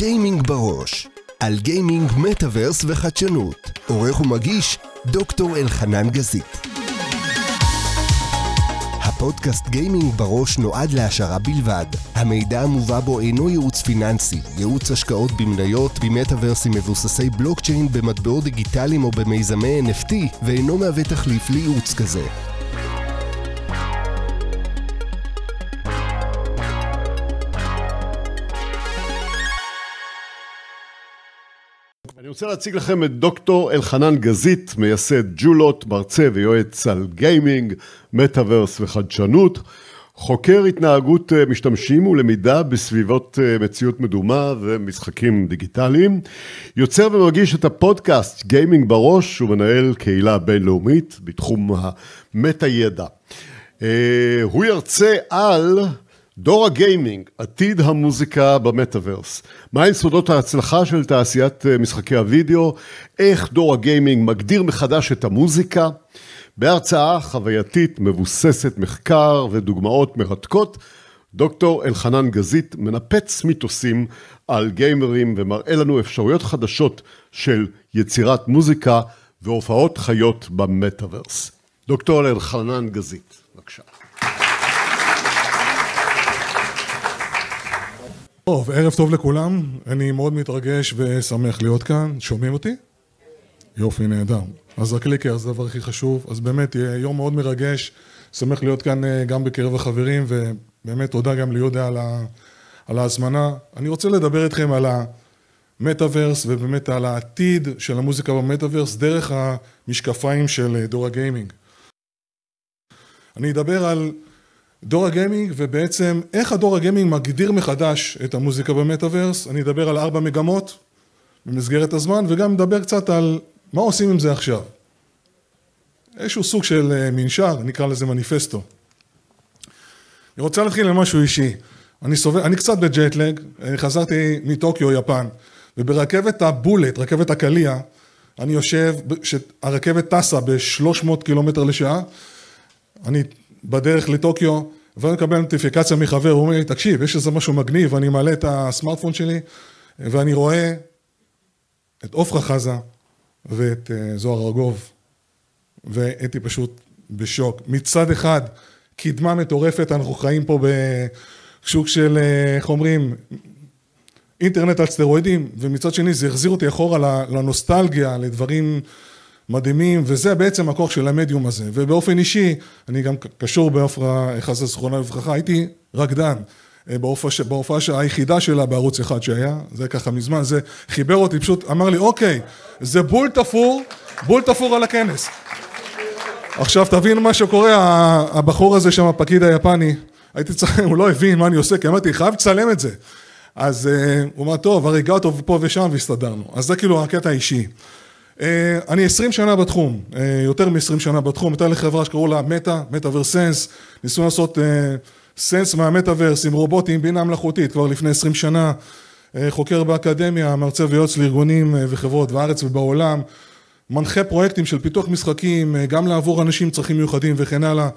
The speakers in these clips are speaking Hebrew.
גיימינג בראש, על גיימינג, מטאוורס וחדשנות. עורך ומגיש, דוקטור אלחנן גזית. הפודקאסט גיימינג בראש נועד להעשרה בלבד. המידע המובא בו אינו ייעוץ פיננסי, ייעוץ השקעות במניות, במטאוורסים מבוססי בלוקצ'יין, במטבעות דיגיטליים או במיזמי NFT, ואינו מהווה תחליף לייעוץ כזה. רוצה להציג לכם את דוקטור אלחנן גזית, מייסד ג'ולוט, מרצה ויועץ על גיימינג, מטאוורס וחדשנות, חוקר התנהגות אה, משתמשים ולמידה בסביבות אה, מציאות מדומה ומשחקים דיגיטליים, יוצר ומגיש את הפודקאסט גיימינג בראש ומנהל קהילה בינלאומית בתחום המטה ידע. אה, הוא ירצה על דור הגיימינג, עתיד המוזיקה במטאוורס. מהם סודות ההצלחה של תעשיית אה, משחקי הוידאו, איך דור הגיימינג מגדיר מחדש את המוזיקה, בהרצאה חווייתית מבוססת מחקר ודוגמאות מרתקות, דוקטור אלחנן גזית מנפץ מיתוסים על גיימרים ומראה לנו אפשרויות חדשות של יצירת מוזיקה והופעות חיות במטאוורס. דוקטור אלחנן גזית, בבקשה. טוב, ערב טוב לכולם, אני מאוד מתרגש ושמח להיות כאן, שומעים אותי? יופי, נהדר. אז הקליקר זה הדבר הכי חשוב, אז באמת יהיה יום מאוד מרגש, שמח להיות כאן אה, גם בקרב החברים, ובאמת תודה גם ליהודה על, ה... על ההזמנה. אני רוצה לדבר איתכם על המטאוורס, ובאמת על העתיד של המוזיקה במטאוורס, דרך המשקפיים של אה, דור הגיימינג. אני אדבר על דור הגיימינג ובעצם איך הדור הגיימינג מגדיר מחדש את המוזיקה במטאוורס, אני אדבר על ארבע מגמות במסגרת הזמן וגם נדבר קצת על מה עושים עם זה עכשיו. איזשהו סוג של אה, מנשר, נקרא לזה מניפסטו. אני רוצה להתחיל עם משהו אישי. אני, סובל, אני קצת בג'טלג, חזרתי מטוקיו, יפן, וברכבת ה bullet, רכבת הקליע, אני יושב, הרכבת טסה ב-300 קילומטר לשעה, אני בדרך לטוקיו, ואני מקבל נוטיפיקציה מחבר, הוא אומר לי, תקשיב, יש איזה משהו מגניב, אני מעלה את הסמארטפון שלי, ואני רואה את עופרה חזה ואת אה, זוהר ארגוב, והייתי פשוט בשוק. מצד אחד, קדמה מטורפת, אנחנו חיים פה בשוק של, אה, איך אומרים, אינטרנט על סטרואידים, ומצד שני זה החזיר אותי אחורה לנוסטלגיה, לדברים מדהימים, וזה בעצם הכוח של המדיום הזה. ובאופן אישי, אני גם קשור בעופרה חסה זכרונה לברכה, הייתי רקדן. אה, בהופעה היחידה שלה בערוץ אחד שהיה, זה ככה מזמן, זה חיבר אותי, פשוט אמר לי, אוקיי, זה בול תפור, בול תפור על הכנס. עכשיו תבין מה שקורה, הבחור הזה שם, הפקיד היפני, הייתי צריך, הוא לא הבין מה אני עושה, כי אמרתי, חייב לצלם את זה. אז uh, הוא אמר, טוב, הריגה אותו פה ושם והסתדרנו. אז זה כאילו הקטע האישי. אה, אני עשרים שנה בתחום, אה, יותר מעשרים שנה בתחום, הייתה לי חברה שקראו לה מטא, מטאוורס סנס, ניסו לעשות סנס מהמטאוורס עם רובוטים, בינה מלאכותית, כבר לפני עשרים שנה, אה, חוקר באקדמיה, מרצה ויועץ לארגונים וחברות בארץ ובעולם, מנחה פרויקטים של פיתוח משחקים, גם לעבור אנשים עם צרכים מיוחדים וכן הלאה,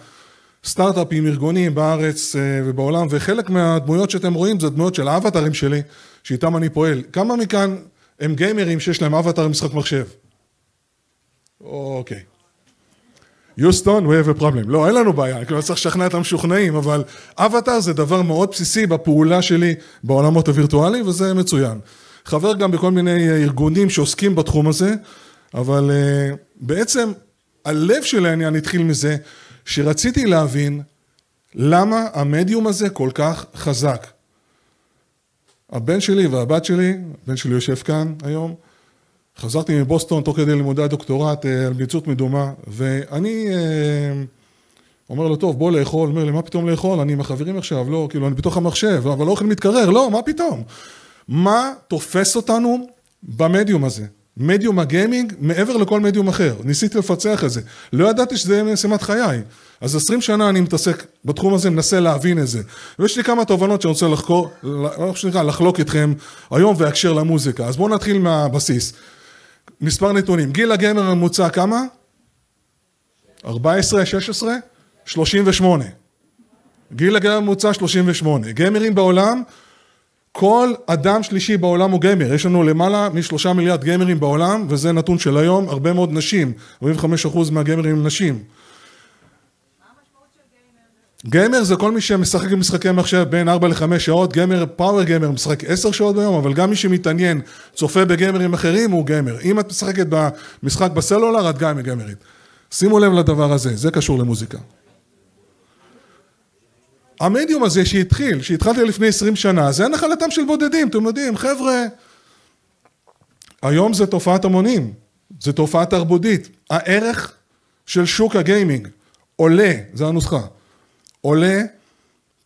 סטארט-אפים, ארגונים בארץ ובעולם, וחלק מהדמויות שאתם רואים זה דמויות של האבטרים שלי, שאיתם אני פועל. כמה מכאן הם גיימרים שיש להם אבטר משחק מחשב? אוקיי. יוסטון, we have a problem. לא, אין לנו בעיה, אני כאילו צריך לשכנע את המשוכנעים, אבל אבטאר זה דבר מאוד בסיסי בפעולה שלי בעולמות הווירטואליים, וזה מצוין. חבר גם בכל מיני ארגונים שעוסקים בתחום הזה, אבל uh, בעצם הלב של העניין התחיל מזה שרציתי להבין למה המדיום הזה כל כך חזק. הבן שלי והבת שלי, הבן שלי יושב כאן היום, חזרתי מבוסטון תוך כדי לימודי הדוקטורט אה, על מציאות מדומה, ואני אה, אומר לו, טוב, בוא לאכול, אומר לי, מה פתאום לאכול? אני עם החברים עכשיו, לא, כאילו, אני בתוך המחשב, אבל לא אוכל מתקרר, לא, מה פתאום? מה תופס אותנו במדיום הזה? מדיום הגיימינג מעבר לכל מדיום אחר, ניסיתי לפצח את זה, לא ידעתי שזה יהיה משימת חיי, אז עשרים שנה אני מתעסק בתחום הזה, מנסה להבין את זה, ויש לי כמה תובנות שאני רוצה לחקור, לחלוק איתכם היום והקשר למוזיקה, אז בואו נתחיל מהבסיס. מספר נתונים, גיל הגמר הממוצע כמה? 14, 16? 38. גיל הגמר הממוצע 38. גמרים בעולם, כל אדם שלישי בעולם הוא גיימר, יש לנו למעלה משלושה מיליארד גיימרים בעולם, וזה נתון של היום, הרבה מאוד נשים, 45% מהגיימרים הם נשים. גיימר זה כל מי שמשחק במשחקי מחשב בין 4 ל-5 שעות, גיימר, פאוור גיימר משחק 10 שעות ביום, אבל גם מי שמתעניין, צופה בגיימרים אחרים הוא גיימר. אם את משחקת במשחק בסלולר, את גם גיימרית. שימו לב לדבר הזה, זה קשור למוזיקה. המדיום הזה שהתחיל, שהתחלתי לפני 20 שנה, זה נחלתם של בודדים, אתם יודעים, חבר'ה, היום זה תופעת המונים, זה תופעה תרבותית. הערך של שוק הגיימינג עולה, זו הנוסחה, עולה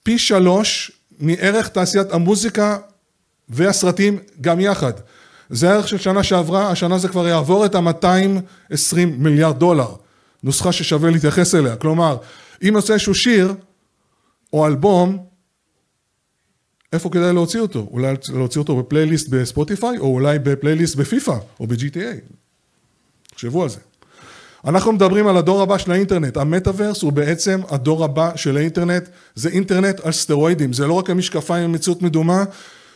פי שלוש מערך תעשיית המוזיקה והסרטים גם יחד. זה הערך של שנה שעברה, השנה זה כבר יעבור את ה-220 מיליארד דולר. נוסחה ששווה להתייחס אליה. כלומר, אם יוצא איזשהו שיר או אלבום, איפה כדאי להוציא אותו? אולי להוציא אותו בפלייליסט בספוטיפיי, או אולי בפלייליסט בפיפא, או ב-GTA. תחשבו על זה. אנחנו מדברים על הדור הבא של האינטרנט, המטאוורס הוא בעצם הדור הבא של האינטרנט, זה אינטרנט על סטרואידים, זה לא רק המשקפיים עם מציאות מדומה,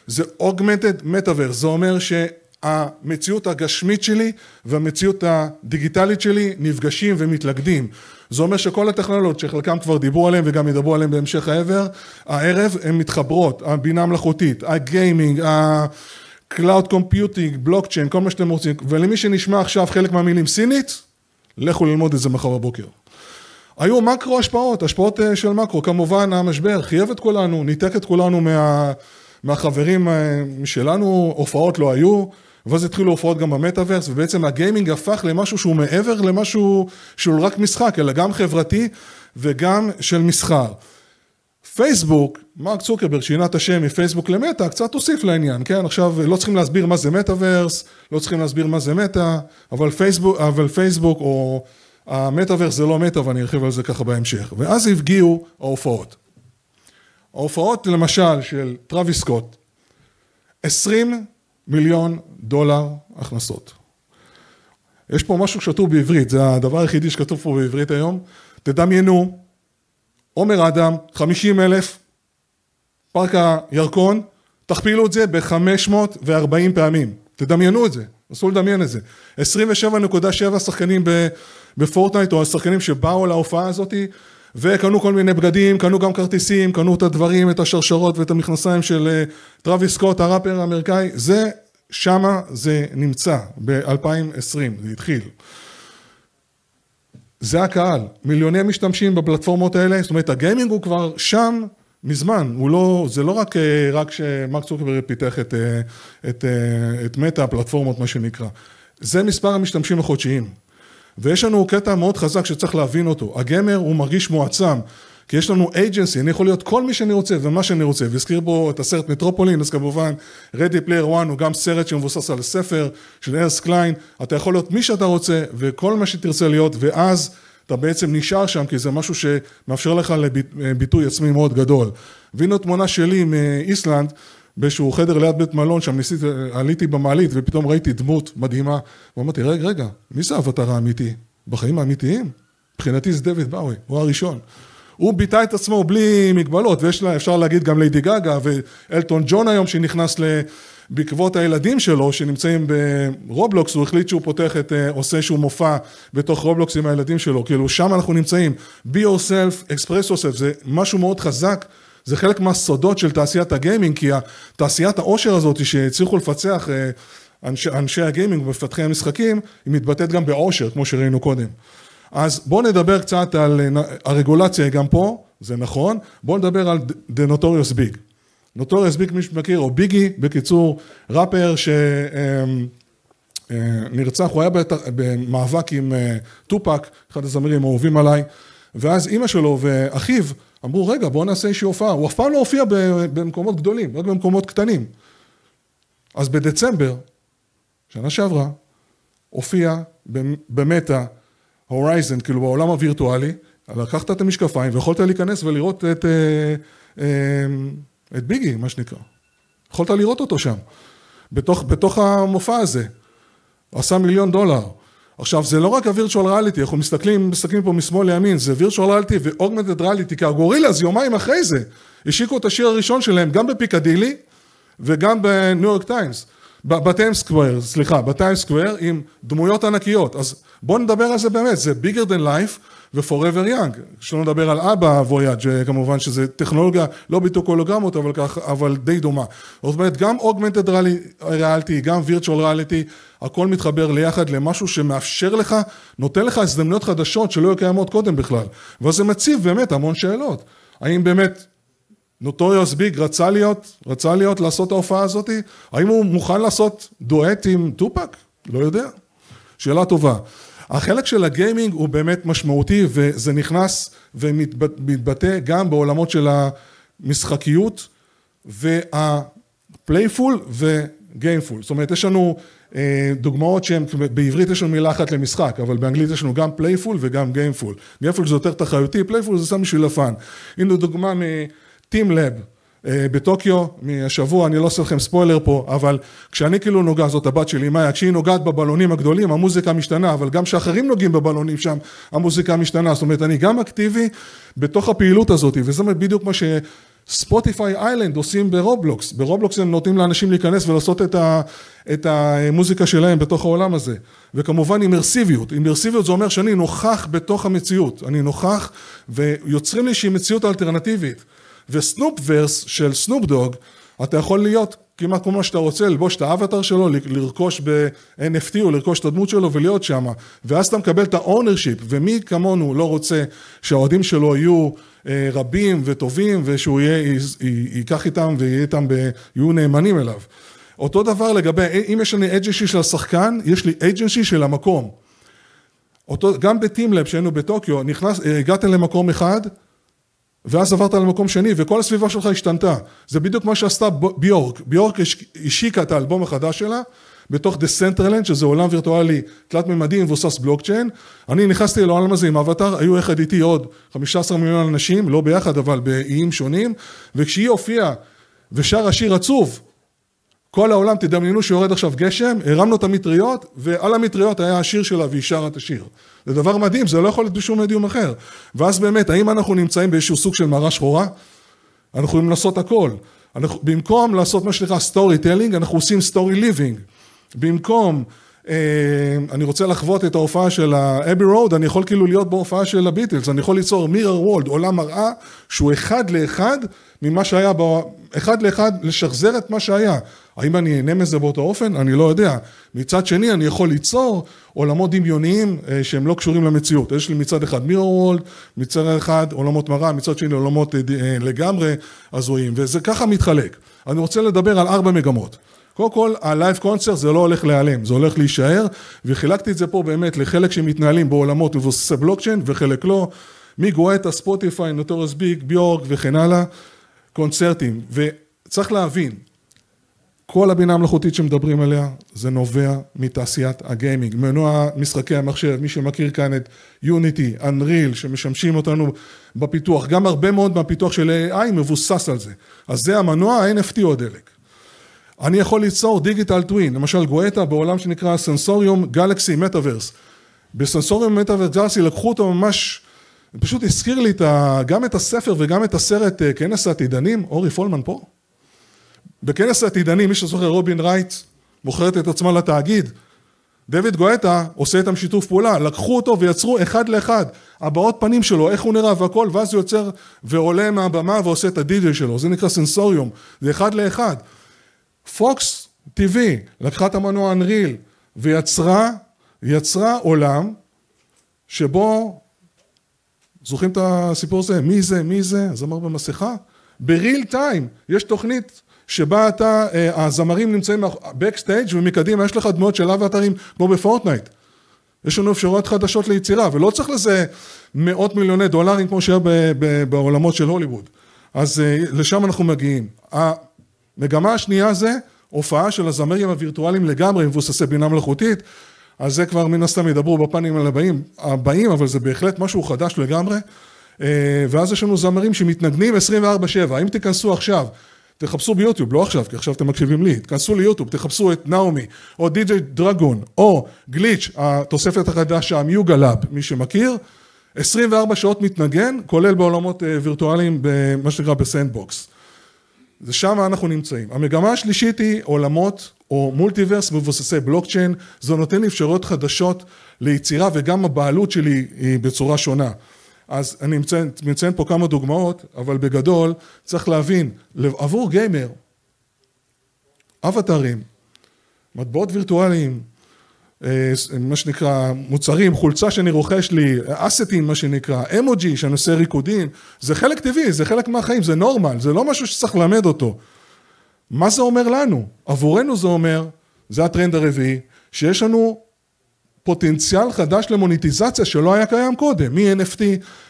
זה אוגמנטד מטאוורס, זה אומר שהמציאות הגשמית שלי והמציאות הדיגיטלית שלי נפגשים ומתלכדים. זה אומר שכל הטכנולוגיות שחלקם כבר דיברו עליהם וגם ידברו עליהם בהמשך העבר, הערב הן מתחברות, הבינה המלאכותית, הגיימינג, ה-cloud computing, בלוקצ'יין, כל מה שאתם רוצים, ולמי שנשמע עכשיו חלק מהמילים סינית, לכו ללמוד את זה מחר בבוקר. היו מקרו השפעות, השפעות אה, של מקרו, כמובן המשבר חייב את כולנו, ניתק את כולנו מה, מהחברים אה, שלנו, הופעות לא היו, ואז התחילו הופעות גם במטאוורס, ובעצם הגיימינג הפך למשהו שהוא מעבר למשהו שהוא רק משחק, אלא גם חברתי וגם של מסחר. פייסבוק, מרק צוקרברג שינה את השם מפייסבוק למטא, קצת הוסיף לעניין, כן? עכשיו לא צריכים להסביר מה זה מטאוורס, לא צריכים להסביר מה זה מטא, אבל פייסבוק, אבל פייסבוק או המטאוורס זה לא מטא ואני ארחיב על זה ככה בהמשך. ואז הגיעו ההופעות. ההופעות למשל של טרוויס סקוט, 20 מיליון דולר הכנסות. יש פה משהו שכתוב בעברית, זה הדבר היחידי שכתוב פה בעברית היום. תדמיינו, עומר אדם, 50 אלף, פארק הירקון, תכפילו את זה ב-540 פעמים. תדמיינו את זה, נסו לדמיין את זה. 27.7 שחקנים בפורטנייט, או השחקנים שבאו להופעה הזאתי, וקנו כל מיני בגדים, קנו גם כרטיסים, קנו את הדברים, את השרשרות ואת המכנסיים של אה, טרוויס סקוט, הראפר האמריקאי, זה, שמה זה נמצא, ב-2020, זה התחיל. זה הקהל, מיליוני משתמשים בפלטפורמות האלה, זאת אומרת הגיימינג הוא כבר שם מזמן, הוא לא, זה לא רק, אה, רק שמרק צוקרברג פיתח את, אה, את, את מטא הפלטפורמות מה שנקרא, זה מספר המשתמשים החודשיים. ויש לנו קטע מאוד חזק שצריך להבין אותו, הגמר הוא מרגיש מועצם, כי יש לנו אייג'נסי, אני יכול להיות כל מי שאני רוצה ומה שאני רוצה, והזכיר פה את הסרט מטרופולין, אז כמובן Ready Player 1 הוא גם סרט שמבוסס על הספר של ארנסט קליין, אתה יכול להיות מי שאתה רוצה וכל מה שתרצה להיות, ואז אתה בעצם נשאר שם, כי זה משהו שמאפשר לך לביטוי עצמי מאוד גדול. והנה תמונה שלי מאיסלנד, באיזשהו חדר ליד בית מלון, שם ניסיתי, עליתי במעלית ופתאום ראיתי דמות מדהימה, ואמרתי, רגע, רגע, מי זה האבטר האמיתי? בחיים האמיתיים? מבחינתי זה דיוויד בואי, הוא הראשון. הוא ביטא את עצמו בלי מגבלות, ואפשר להגיד גם ליידי גאגה ואלטון ג'ון היום שנכנס בעקבות הילדים שלו שנמצאים ברובלוקס, הוא החליט שהוא פותח את, אה, עושה שהוא מופע בתוך רובלוקס עם הילדים שלו, כאילו שם אנחנו נמצאים, be yourself, express yourself, זה משהו מאוד חזק. זה חלק מהסודות של תעשיית הגיימינג, כי תעשיית העושר הזאת שהצליחו לפצח אה, אנשי, אנשי הגיימינג ומפתחי המשחקים, היא מתבטאת גם בעושר, כמו שראינו קודם. אז בואו נדבר קצת על, אה, הרגולציה היא גם פה, זה נכון, בואו נדבר על The Notorious Big. Notorious Big, מי שמכיר, או ביגי, בקיצור, ראפר שנרצח, אה, הוא היה במאבק עם טופק, אחד הזמרים האהובים עליי, ואז אימא שלו ואחיו אמרו, רגע, בואו נעשה איזושהי הופעה. הוא אף פעם לא הופיע במקומות גדולים, רק במקומות קטנים. אז בדצמבר, שנה שעברה, הופיע במטא, Horizon, כאילו בעולם הווירטואלי, לקחת את המשקפיים ויכולת להיכנס ולראות את, אה, אה, את ביגי, מה שנקרא. יכולת לראות אותו שם, בתוך, בתוך המופע הזה. הוא עשה מיליון דולר. עכשיו זה לא רק ה virtual reality, אנחנו מסתכלים, מסתכלים פה משמאל לימין, זה virtual reality ו augmented reality, כי הגורילאז יומיים אחרי זה השיקו את השיר הראשון שלהם גם בפיקדילי וגם בניו יורק טיימס. בטיים סקוויר, סליחה, בטיים סקוויר עם דמויות ענקיות. אז בואו נדבר על זה באמת, זה bigger than life ו-forever young. שלא נדבר על אבא וויאג' כמובן שזה טכנולוגיה, לא בדיוק הולוגרמות, אבל, כך, אבל די דומה. זאת אומרת, גם augmented reality, גם virtual reality, הכל מתחבר ליחד למשהו שמאפשר לך, נותן לך הזדמנויות חדשות שלא היו קיימות קודם בכלל. ואז זה מציב באמת המון שאלות. האם באמת נוטוריוס ביג רצה להיות, רצה להיות לעשות את ההופעה הזאת? האם הוא מוכן לעשות דואט עם טופאק? לא יודע. שאלה טובה. החלק של הגיימינג הוא באמת משמעותי וזה נכנס ומתבטא גם בעולמות של המשחקיות וה playful ו gameful. זאת אומרת, יש לנו אה, דוגמאות שהן, בעברית יש לנו מילה אחת למשחק, אבל באנגלית יש לנו גם playful וגם gameful. gameful זה יותר תחרותי, playful זה סתם בשביל ה fun. הנה דוגמה מ-TeamLab. אה, בטוקיו מהשבוע, אני לא עושה לכם ספוילר פה, אבל כשאני כאילו נוגע, זאת הבת שלי, מאיה, כשהיא נוגעת בבלונים הגדולים, המוזיקה משתנה, אבל גם כשאחרים נוגעים בבלונים שם, המוזיקה משתנה, זאת אומרת, אני גם אקטיבי בתוך הפעילות הזאת, וזה בדיוק מה ש Spotify Island עושים ברובלוקס, ברובלוקס הם נותנים לאנשים להיכנס ולעשות את, ה, את המוזיקה שלהם בתוך העולם הזה, וכמובן אימרסיביות, אימרסיביות זה אומר שאני נוכח בתוך המציאות, אני נוכח ויוצרים לי איזושהי מציאות אלטרנטיבית ו Snoopverse של סנופ דוג, אתה יכול להיות כמעט כל מה שאתה רוצה, ללבוש את האבטר שלו, לרכוש ב-NFT או לרכוש את הדמות שלו ולהיות שם, ואז אתה מקבל את ה ownership, ומי כמונו לא רוצה שהאוהדים שלו יהיו אה, רבים וטובים, ושהוא יהיה, ייקח איתם ויהיה איתם, יהיו נאמנים אליו. אותו דבר לגבי, אם יש לי agency של השחקן, יש לי agency של המקום. אותו, גם בטימלאב שהיינו בטוקיו, נכנס, הגעת למקום אחד, ואז עברת למקום שני וכל הסביבה שלך השתנתה. זה בדיוק מה שעשתה ביורק. ביורק השיקה את האלבום החדש שלה בתוך The Centerland, שזה עולם וירטואלי תלת מימדי מבוסס בלוקצ'יין. אני נכנסתי לעולם הזה עם אבטאר, היו יחד איתי עוד 15 מיליון אנשים, לא ביחד אבל באיים שונים, וכשהיא הופיעה ושרה שיר עצוב, כל העולם תדמיינו שיורד עכשיו גשם, הרמנו את המטריות ועל המטריות היה השיר שלה והיא שרה את השיר. זה דבר מדהים, זה לא יכול להיות בשום מדיום אחר. ואז באמת, האם אנחנו נמצאים באיזשהו סוג של מערה שחורה? אנחנו יכולים לעשות הכל. אנחנו, במקום לעשות מה שנקרא storytelling, אנחנו עושים storyliving. במקום, אני רוצה לחוות את ההופעה של ה Abbey Road, אני יכול כאילו להיות בהופעה של הביטלס, אני יכול ליצור mirror world, עולם מראה, שהוא אחד לאחד ממה שהיה, ב... אחד לאחד לשחזר את מה שהיה. האם אני אהנה מזה באותו אופן? אני לא יודע. מצד שני, אני יכול ליצור עולמות דמיוניים אה, שהם לא קשורים למציאות. יש לי מצד אחד mirror world, מצד אחד עולמות מראה, מצד שני עולמות אה, אה, לגמרי הזויים, וזה ככה מתחלק. אני רוצה לדבר על ארבע מגמות. קודם כל, ה live concert זה לא הולך להיעלם, זה הולך להישאר, וחילקתי את זה פה באמת לחלק שמתנהלים בעולמות מבוססי בלוקצ'יין וחלק לא, מגואטה, ספוטיפיי, Notorious B.I.G, ביורק וכן הלאה, קונצרטים. וצריך להבין, כל הבינה המלאכותית שמדברים עליה זה נובע מתעשיית הגיימינג, מנוע משחקי המחשב, מי שמכיר כאן את Unity, Unreal, שמשמשים אותנו בפיתוח, גם הרבה מאוד מהפיתוח של AI מבוסס על זה, אז זה המנוע, ה-NFT או הדלק. אני יכול ליצור digital twin, למשל גואטה בעולם שנקרא Sensorium Galaxy metaverse, ב Sensorium metaverse Galaxy לקחו אותו ממש, פשוט הזכיר לי את ה, גם את הספר וגם את הסרט אה, כנס העתידנים, ארי פולמן פה? בכנס העתידני, מי שזוכר, רובין רייט מוכרת את עצמה לתאגיד. דויד גואטה עושה איתם שיתוף פעולה, לקחו אותו ויצרו אחד לאחד, הבעות פנים שלו, איך הוא נראה והכל, ואז הוא יוצר ועולה מהבמה ועושה את הדידי שלו, זה נקרא סנסוריום, זה אחד לאחד. פוקס TV לקחה את המנוע אנריל ויצרה, יצרה עולם שבו, זוכרים את הסיפור הזה? מי זה? מי זה? זמר במסכה? ב real time, יש תוכנית שבה אתה, אה, הזמרים נמצאים backstage ומקדימה יש לך דמויות של אבטרים כמו בפורטנייט. יש לנו אפשרויות חדשות ליצירה, ולא צריך לזה מאות מיליוני דולרים כמו שהיה בעולמות של הוליווד. אז אה, לשם אנחנו מגיעים. המגמה השנייה זה הופעה של הזמרים הווירטואליים לגמרי מבוססי בינה מלאכותית, אז זה כבר מן הסתם ידברו בפאנלים הבאים, הבאים, אבל זה בהחלט משהו חדש לגמרי. אה, ואז יש לנו זמרים שמתנגנים 24/7, אם תיכנסו עכשיו תחפשו ביוטיוב, לא עכשיו, כי עכשיו אתם מקשיבים לי, תכנסו ליוטיוב, תחפשו את נאומי, או DJ Dragon, או גליץ', התוספת החדשה, מ Yuga Labs, מי שמכיר, 24 שעות מתנגן, כולל בעולמות אה, וירטואליים, במה שנקרא ב Sandbox. זה שם אנחנו נמצאים. המגמה השלישית היא עולמות או multiverse מבוססי בלוקצ'יין, זה נותן אפשרויות חדשות ליצירה וגם הבעלות שלי היא בצורה שונה. אז אני מציין, מציין פה כמה דוגמאות, אבל בגדול צריך להבין, עבור גיימר, אבטרים, מטבעות וירטואליים, מה שנקרא מוצרים, חולצה שאני רוכש לי, אסטים מה שנקרא, אמוג'י שאני עושה ריקודים, זה חלק טבעי, זה חלק מהחיים, זה נורמל, זה לא משהו שצריך ללמד אותו. מה זה אומר לנו? עבורנו זה אומר, זה הטרנד הרביעי, שיש לנו פוטנציאל חדש למוניטיזציה שלא היה קיים קודם, מ-NFT,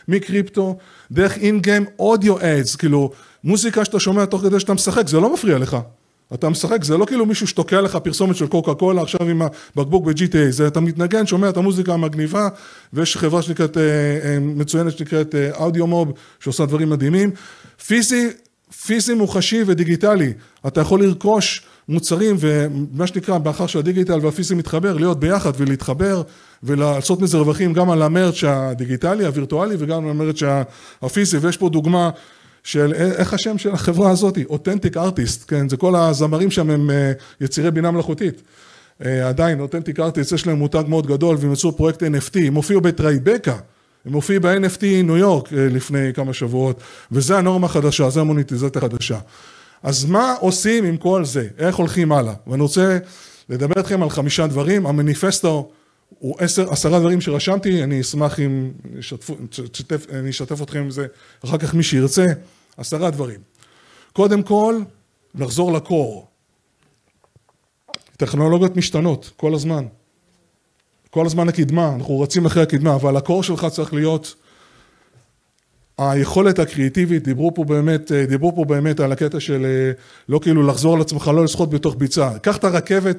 מקריפטו, דרך אין-גיים אודיו אדס, כאילו מוזיקה שאתה שומע תוך כדי שאתה משחק, זה לא מפריע לך. אתה משחק, זה לא כאילו מישהו שתוקע לך פרסומת של קוקה קולה עכשיו עם הבקבוק ב-GTA, זה אתה מתנגן, שומע את המוזיקה המגניבה ויש חברה שנקראת, אה, אה, מצוינת שנקראת אודיו מוב שעושה דברים מדהימים. פיזי, פיזי מוחשי ודיגיטלי, אתה יכול לרכוש מוצרים ומה שנקרא באחר שהדיגיטל והפיזי מתחבר, להיות ביחד ולהתחבר ולעשות מזה רווחים גם על המרץ' הדיגיטלי, הווירטואלי וגם על המרץ' הפיזי ויש פה דוגמה של איך השם של החברה הזאת, אותנטיק ארטיסט, כן, זה כל הזמרים שם הם אה, יצירי בינה מלאכותית. אה, עדיין, אותנטיק ארטיסט, יש להם מותג מאוד גדול והם יצאו פרויקט NFT, הם הופיעו בטרייבקה, הם הופיעו ב-NFT ניו יורק אה, לפני כמה שבועות, וזה הנורמה החדשה, זה המוניטיזציה החדשה. אז מה עושים עם כל זה? איך הולכים הלאה? ואני רוצה לדבר איתכם על חמישה דברים, המניפסטו הוא עשר, עשרה דברים שרשמתי, אני אשמח אם אני אשתף אתכם עם זה אחר כך מי שירצה, עשרה דברים. קודם כל, לחזור לקור. טכנולוגיות משתנות כל הזמן. כל הזמן הקדמה, אנחנו רצים אחרי הקדמה, אבל הקור שלך צריך להיות היכולת הקריאיטיבית, דיברו פה באמת, דיברו פה באמת על הקטע של לא כאילו לחזור על עצמך, לא לשחות בתוך ביצה. קח את הרכבת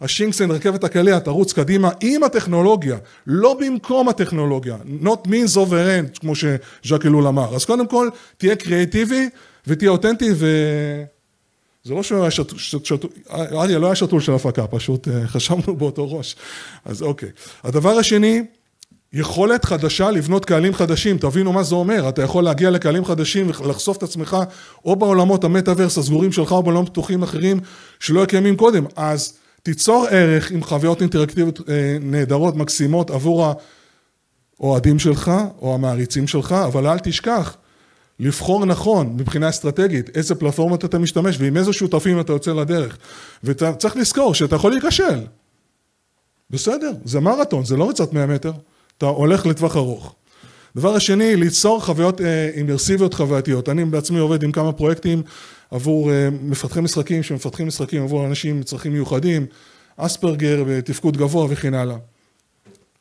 השינקסן, רכבת הקליע, תרוץ קדימה עם הטכנולוגיה, לא במקום הטכנולוגיה, not means over end, כמו שז'ק אלול אמר. אז קודם כל, תהיה קריאיטיבי ותהיה אותנטי ו... זה לא שהוא היה שתול, אריה לא היה שתול של הפקה, פשוט אה, חשבנו באותו ראש. אז אוקיי. הדבר השני, יכולת חדשה לבנות קהלים חדשים, תבינו מה זה אומר, אתה יכול להגיע לקהלים חדשים ולחשוף את עצמך או בעולמות המטאוורס הסגורים שלך או בעולמות פתוחים אחרים שלא קיימים קודם, אז תיצור ערך עם חוויות אינטראקטיביות אה, נהדרות, מקסימות עבור האוהדים שלך או המעריצים שלך, אבל אל תשכח לבחור נכון מבחינה אסטרטגית איזה פלטפורמות אתה משתמש ועם איזה שותפים אתה יוצא לדרך. וצריך לזכור שאתה יכול להיכשל. בסדר, זה מרתון, זה לא ריצת 100 מטר, אתה הולך לטווח ארוך. דבר השני, ליצור חוויות אה, אימרסיביות חווייתיות. אני בעצמי עובד עם כמה פרויקטים עבור אה, מפתחי משחקים שמפתחים משחקים עבור אנשים עם צרכים מיוחדים, אספרגר ותפקוד גבוה וכן הלאה.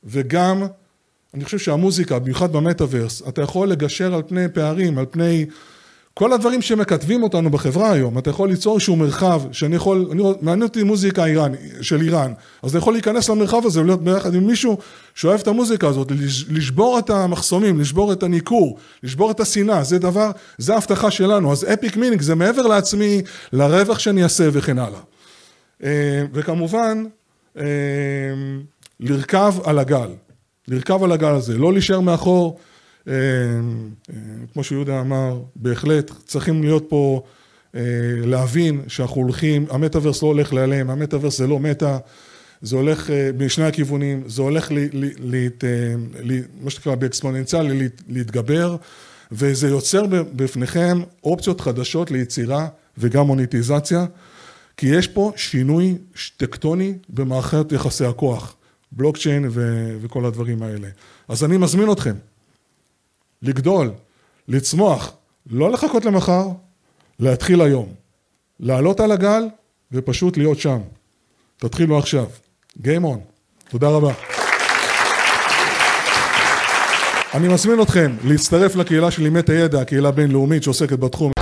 וגם, אני חושב שהמוזיקה, במיוחד במטאוורס, אתה יכול לגשר על פני פערים, על פני כל הדברים שמקטבים אותנו בחברה היום, אתה יכול ליצור איזשהו מרחב שאני יכול, אני, מעניין אותי מוזיקה איראן, של איראן, אז אני יכול להיכנס למרחב הזה ולהיות ביחד עם מישהו שאוהב את המוזיקה הזאת, לשבור את המחסומים, לשבור את הניכור, לשבור את השנאה, זה דבר, זה ההבטחה שלנו, אז epic meaning זה מעבר לעצמי, לרווח שאני אעשה וכן הלאה. אה, וכמובן, אה, לרכב על הגל, לרכב על הגל הזה, לא להישאר מאחור כמו שיהודה אמר, בהחלט צריכים להיות פה, אה, להבין שאנחנו הולכים, המטאוורס לא הולך להיעלם, המטאוורס זה לא מטא, זה הולך בשני הכיוונים, זה הולך, מה שנקרא באקספוננציאלי להתגבר, וזה יוצר בפניכם אופציות חדשות ליצירה וגם מוניטיזציה, כי יש פה שינוי טקטוני במערכת יחסי הכוח, בלוקצ'יין וכל הדברים האלה. אז אני מזמין אתכם. לגדול, לצמוח, לא לחכות למחר, להתחיל היום. לעלות על הגל ופשוט להיות שם. תתחילו עכשיו. Game on. תודה רבה. אני מזמין אתכם להצטרף לקהילה של לימד הידע, הקהילה הבינלאומית שעוסקת בתחום.